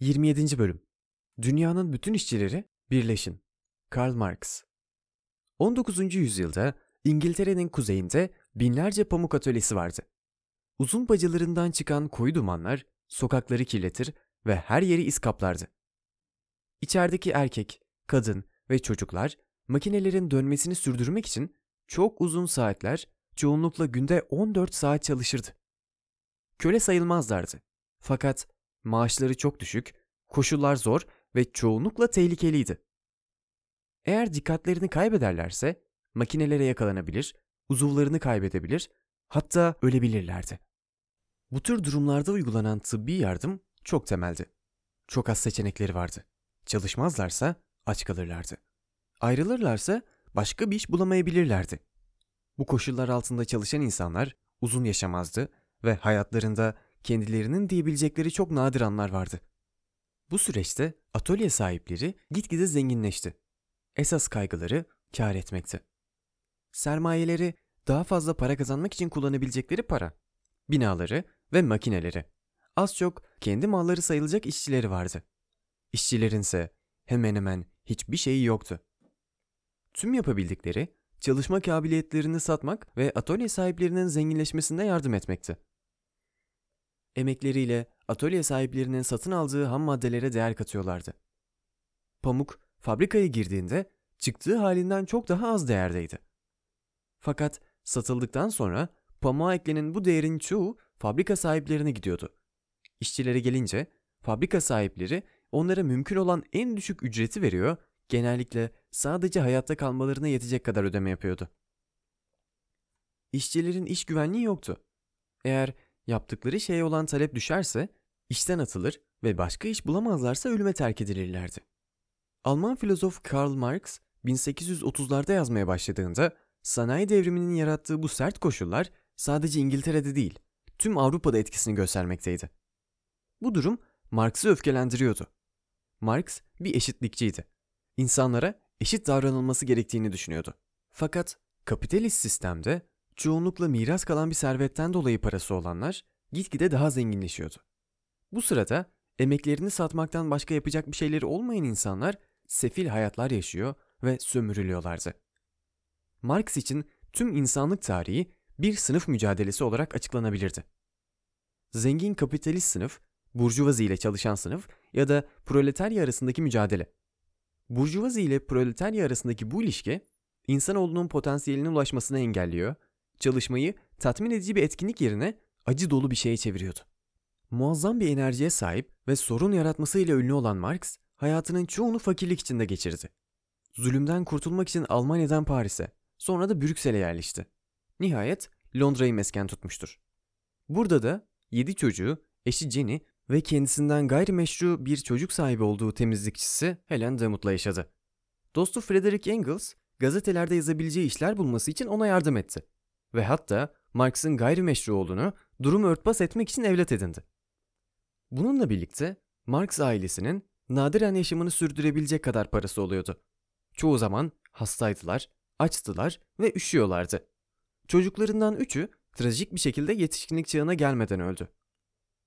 27. Bölüm Dünyanın bütün işçileri birleşin. Karl Marx 19. yüzyılda İngiltere'nin kuzeyinde binlerce pamuk atölyesi vardı. Uzun bacalarından çıkan koyu dumanlar sokakları kirletir ve her yeri iz kaplardı. İçerideki erkek, kadın ve çocuklar makinelerin dönmesini sürdürmek için çok uzun saatler, çoğunlukla günde 14 saat çalışırdı. Köle sayılmazlardı. Fakat maaşları çok düşük, koşullar zor ve çoğunlukla tehlikeliydi. Eğer dikkatlerini kaybederlerse makinelere yakalanabilir, uzuvlarını kaybedebilir, hatta ölebilirlerdi. Bu tür durumlarda uygulanan tıbbi yardım çok temeldi. Çok az seçenekleri vardı. Çalışmazlarsa aç kalırlardı. Ayrılırlarsa başka bir iş bulamayabilirlerdi. Bu koşullar altında çalışan insanlar uzun yaşamazdı ve hayatlarında kendilerinin diyebilecekleri çok nadir anlar vardı. Bu süreçte atölye sahipleri gitgide zenginleşti. Esas kaygıları kar etmekti. Sermayeleri daha fazla para kazanmak için kullanabilecekleri para, binaları ve makineleri. Az çok kendi malları sayılacak işçileri vardı. İşçilerin ise hemen hemen hiçbir şeyi yoktu. Tüm yapabildikleri çalışma kabiliyetlerini satmak ve atölye sahiplerinin zenginleşmesine yardım etmekti. Emekleriyle atölye sahiplerinin satın aldığı ham maddelere değer katıyorlardı. Pamuk fabrikaya girdiğinde çıktığı halinden çok daha az değerdeydi. Fakat satıldıktan sonra pamuğa eklenen bu değerin çoğu fabrika sahiplerine gidiyordu. İşçilere gelince fabrika sahipleri onlara mümkün olan en düşük ücreti veriyor, genellikle sadece hayatta kalmalarına yetecek kadar ödeme yapıyordu. İşçilerin iş güvenliği yoktu. Eğer yaptıkları şeye olan talep düşerse işten atılır ve başka iş bulamazlarsa ölüme terk edilirlerdi. Alman filozof Karl Marx 1830'larda yazmaya başladığında sanayi devriminin yarattığı bu sert koşullar sadece İngiltere'de değil, tüm Avrupa'da etkisini göstermekteydi. Bu durum Marx'ı öfkelendiriyordu. Marx bir eşitlikçiydi. İnsanlara eşit davranılması gerektiğini düşünüyordu. Fakat kapitalist sistemde çoğunlukla miras kalan bir servetten dolayı parası olanlar gitgide daha zenginleşiyordu. Bu sırada emeklerini satmaktan başka yapacak bir şeyleri olmayan insanlar sefil hayatlar yaşıyor ve sömürülüyorlardı. Marx için tüm insanlık tarihi bir sınıf mücadelesi olarak açıklanabilirdi. Zengin kapitalist sınıf, burjuvazi ile çalışan sınıf ya da proletarya arasındaki mücadele. Burjuvazi ile proletarya arasındaki bu ilişki, insanoğlunun potansiyeline ulaşmasını engelliyor, çalışmayı tatmin edici bir etkinlik yerine acı dolu bir şeye çeviriyordu. Muazzam bir enerjiye sahip ve sorun yaratmasıyla ünlü olan Marx, hayatının çoğunu fakirlik içinde geçirdi. Zulümden kurtulmak için Almanya'dan Paris'e, sonra da Brüksel'e yerleşti. Nihayet Londra'yı mesken tutmuştur. Burada da yedi çocuğu, eşi Jenny ve kendisinden gayrimeşru bir çocuk sahibi olduğu temizlikçisi Helen Demut'la yaşadı. Dostu Frederick Engels, gazetelerde yazabileceği işler bulması için ona yardım etti. Ve hatta Marx'ın gayrimeşru olduğunu durumu örtbas etmek için evlat edindi. Bununla birlikte Marx ailesinin nadiren yaşamını sürdürebilecek kadar parası oluyordu. Çoğu zaman hastaydılar, açtılar ve üşüyorlardı. Çocuklarından üçü trajik bir şekilde yetişkinlik çağına gelmeden öldü.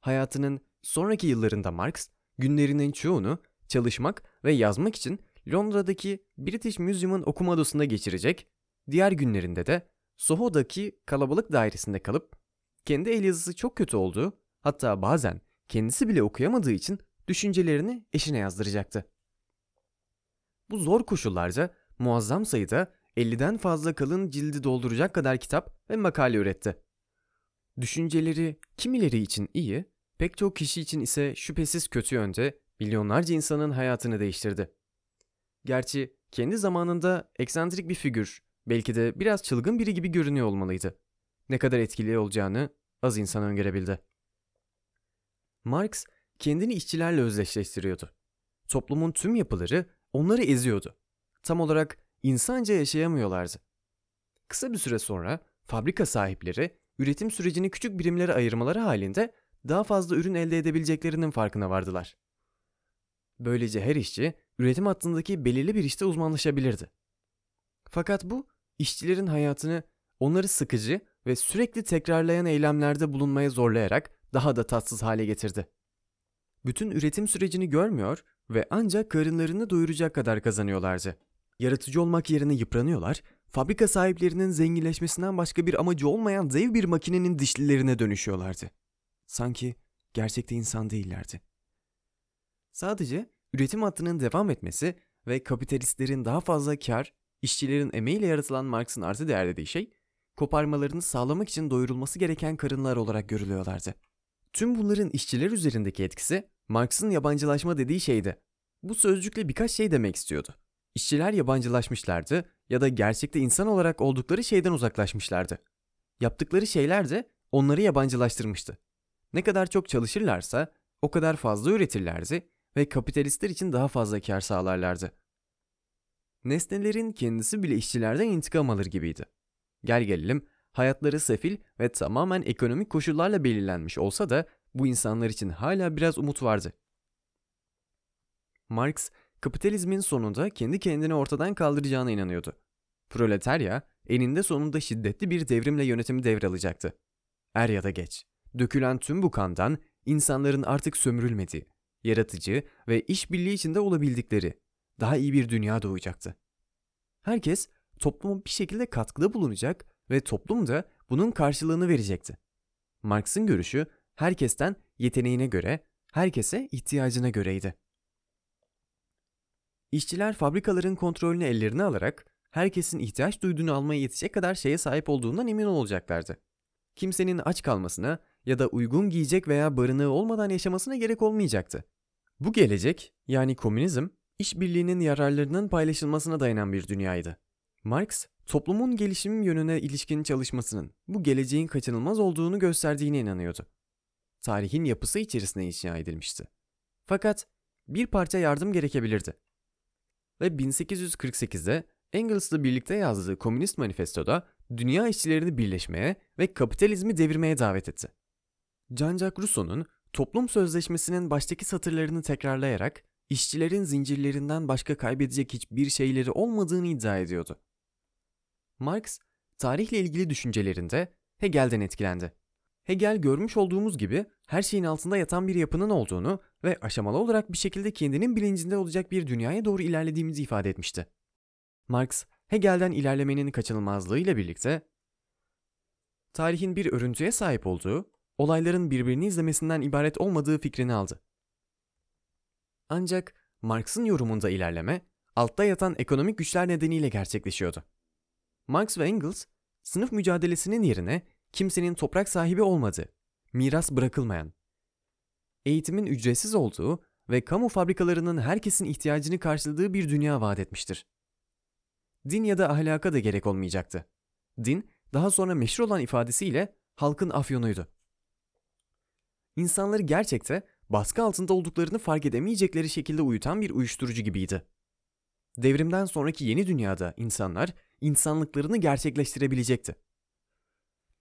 Hayatının sonraki yıllarında Marx günlerinin çoğunu çalışmak ve yazmak için Londra'daki British Museum'un okuma odasında geçirecek, diğer günlerinde de Soho'daki kalabalık dairesinde kalıp kendi el yazısı çok kötü olduğu, hatta bazen kendisi bile okuyamadığı için düşüncelerini eşine yazdıracaktı. Bu zor koşullarda muazzam sayıda 50'den fazla kalın cildi dolduracak kadar kitap ve makale üretti. Düşünceleri kimileri için iyi, pek çok kişi için ise şüphesiz kötü yönde milyonlarca insanın hayatını değiştirdi. Gerçi kendi zamanında eksantrik bir figür, belki de biraz çılgın biri gibi görünüyor olmalıydı. Ne kadar etkili olacağını az insan öngörebildi. Marx kendini işçilerle özdeşleştiriyordu. Toplumun tüm yapıları onları eziyordu. Tam olarak insanca yaşayamıyorlardı. Kısa bir süre sonra fabrika sahipleri üretim sürecini küçük birimlere ayırmaları halinde daha fazla ürün elde edebileceklerinin farkına vardılar. Böylece her işçi üretim hattındaki belirli bir işte uzmanlaşabilirdi. Fakat bu işçilerin hayatını onları sıkıcı ve sürekli tekrarlayan eylemlerde bulunmaya zorlayarak daha da tatsız hale getirdi. bütün üretim sürecini görmüyor ve ancak karınlarını doyuracak kadar kazanıyorlardı. Yaratıcı olmak yerine yıpranıyorlar, fabrika sahiplerinin zenginleşmesinden başka bir amacı olmayan dev bir makinenin dişlilerine dönüşüyorlardı. Sanki gerçekte insan değillerdi. Sadece üretim hattının devam etmesi ve kapitalistlerin daha fazla kar, işçilerin emeğiyle yaratılan Marx'ın artı değer dediği şey, koparmalarını sağlamak için doyurulması gereken karınlar olarak görülüyorlardı. Tüm bunların işçiler üzerindeki etkisi Marx'ın yabancılaşma dediği şeydi. Bu sözcükle birkaç şey demek istiyordu. İşçiler yabancılaşmışlardı ya da gerçekte insan olarak oldukları şeyden uzaklaşmışlardı. Yaptıkları şeyler de onları yabancılaştırmıştı. Ne kadar çok çalışırlarsa o kadar fazla üretirlerdi ve kapitalistler için daha fazla kar sağlarlardı. Nesnelerin kendisi bile işçilerden intikam alır gibiydi. Gel gelelim hayatları sefil ve tamamen ekonomik koşullarla belirlenmiş olsa da bu insanlar için hala biraz umut vardı. Marx, kapitalizmin sonunda kendi kendini ortadan kaldıracağına inanıyordu. Proletarya, eninde sonunda şiddetli bir devrimle yönetimi devralacaktı. Er ya da geç, dökülen tüm bu kandan insanların artık sömürülmediği, yaratıcı ve işbirliği içinde olabildikleri daha iyi bir dünya doğacaktı. Herkes topluma bir şekilde katkıda bulunacak ve toplum da bunun karşılığını verecekti. Marx'ın görüşü herkesten yeteneğine göre, herkese ihtiyacına göreydi. İşçiler fabrikaların kontrolünü ellerine alarak herkesin ihtiyaç duyduğunu almaya yetecek kadar şeye sahip olduğundan emin olacaklardı. Kimsenin aç kalmasına ya da uygun giyecek veya barınağı olmadan yaşamasına gerek olmayacaktı. Bu gelecek, yani komünizm, işbirliğinin yararlarının paylaşılmasına dayanan bir dünyaydı. Marx, toplumun gelişim yönüne ilişkin çalışmasının bu geleceğin kaçınılmaz olduğunu gösterdiğine inanıyordu. Tarihin yapısı içerisine inşa edilmişti. Fakat bir parça yardım gerekebilirdi. Ve 1848'de Engels'la birlikte yazdığı Komünist Manifesto'da dünya işçilerini birleşmeye ve kapitalizmi devirmeye davet etti. Jean-Jacques Rousseau'nun toplum sözleşmesinin baştaki satırlarını tekrarlayarak işçilerin zincirlerinden başka kaybedecek hiçbir şeyleri olmadığını iddia ediyordu. Marx, tarihle ilgili düşüncelerinde Hegel'den etkilendi. Hegel görmüş olduğumuz gibi her şeyin altında yatan bir yapının olduğunu ve aşamalı olarak bir şekilde kendinin bilincinde olacak bir dünyaya doğru ilerlediğimizi ifade etmişti. Marx, Hegel'den ilerlemenin kaçınılmazlığıyla birlikte tarihin bir örüntüye sahip olduğu, olayların birbirini izlemesinden ibaret olmadığı fikrini aldı. Ancak Marx'ın yorumunda ilerleme, altta yatan ekonomik güçler nedeniyle gerçekleşiyordu. Marx ve Engels, sınıf mücadelesinin yerine kimsenin toprak sahibi olmadığı, miras bırakılmayan, eğitimin ücretsiz olduğu ve kamu fabrikalarının herkesin ihtiyacını karşıladığı bir dünya vaat etmiştir. Din ya da ahlaka da gerek olmayacaktı. Din, daha sonra meşhur olan ifadesiyle halkın afyonuydu. İnsanları gerçekte baskı altında olduklarını fark edemeyecekleri şekilde uyutan bir uyuşturucu gibiydi. Devrimden sonraki yeni dünyada insanlar insanlıklarını gerçekleştirebilecekti.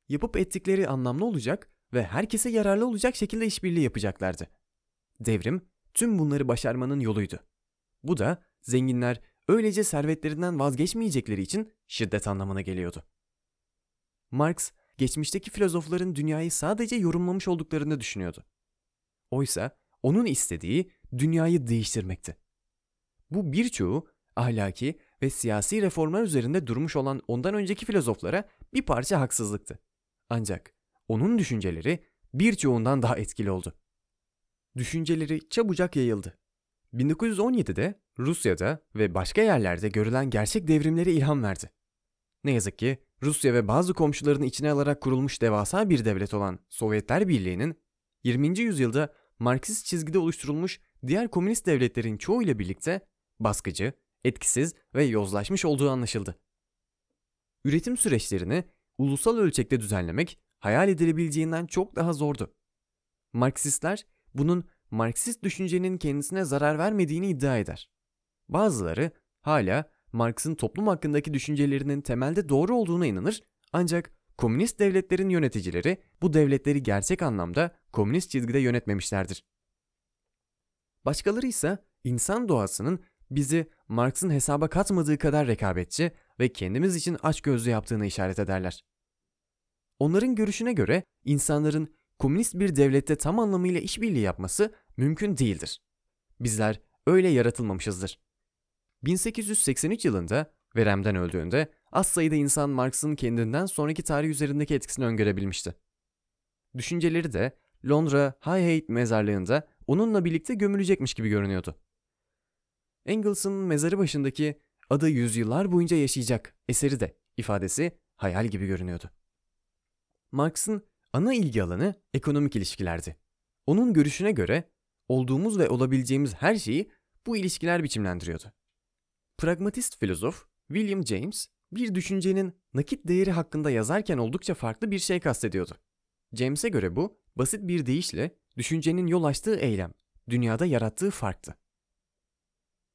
Yapıp ettikleri anlamlı olacak ve herkese yararlı olacak şekilde işbirliği yapacaklardı. Devrim tüm bunları başarmanın yoluydu. Bu da zenginler öylece servetlerinden vazgeçmeyecekleri için şiddet anlamına geliyordu. Marx, geçmişteki filozofların dünyayı sadece yorumlamış olduklarını düşünüyordu. Oysa onun istediği dünyayı değiştirmekti. Bu birçoğu ahlaki ve siyasi reformlar üzerinde durmuş olan ondan önceki filozoflara bir parça haksızlıktı. Ancak onun düşünceleri birçoğundan daha etkili oldu. Düşünceleri çabucak yayıldı. 1917'de Rusya'da ve başka yerlerde görülen gerçek devrimlere ilham verdi. Ne yazık ki Rusya ve bazı komşularını içine alarak kurulmuş devasa bir devlet olan Sovyetler Birliği'nin 20. yüzyılda Marksist çizgide oluşturulmuş diğer komünist devletlerin çoğuyla birlikte baskıcı, etkisiz ve yozlaşmış olduğu anlaşıldı. Üretim süreçlerini ulusal ölçekte düzenlemek hayal edilebileceğinden çok daha zordu. Marksistler bunun Marksist düşüncenin kendisine zarar vermediğini iddia eder. Bazıları hala Marx'ın toplum hakkındaki düşüncelerinin temelde doğru olduğuna inanır ancak komünist devletlerin yöneticileri bu devletleri gerçek anlamda komünist çizgide yönetmemişlerdir. Başkaları ise insan doğasının bizi Marx'ın hesaba katmadığı kadar rekabetçi ve kendimiz için açgözlü yaptığını işaret ederler. Onların görüşüne göre insanların komünist bir devlette tam anlamıyla işbirliği yapması mümkün değildir. Bizler öyle yaratılmamışızdır. 1883 yılında veremden öldüğünde az sayıda insan Marx'ın kendinden sonraki tarih üzerindeki etkisini öngörebilmişti. Düşünceleri de Londra Highgate mezarlığında onunla birlikte gömülecekmiş gibi görünüyordu. Engels'ın mezarı başındaki adı yüzyıllar boyunca yaşayacak eseri de ifadesi hayal gibi görünüyordu. Marx'ın ana ilgi alanı ekonomik ilişkilerdi. Onun görüşüne göre olduğumuz ve olabileceğimiz her şeyi bu ilişkiler biçimlendiriyordu. Pragmatist filozof William James bir düşüncenin nakit değeri hakkında yazarken oldukça farklı bir şey kastediyordu. James'e göre bu basit bir deyişle düşüncenin yol açtığı eylem, dünyada yarattığı farktı.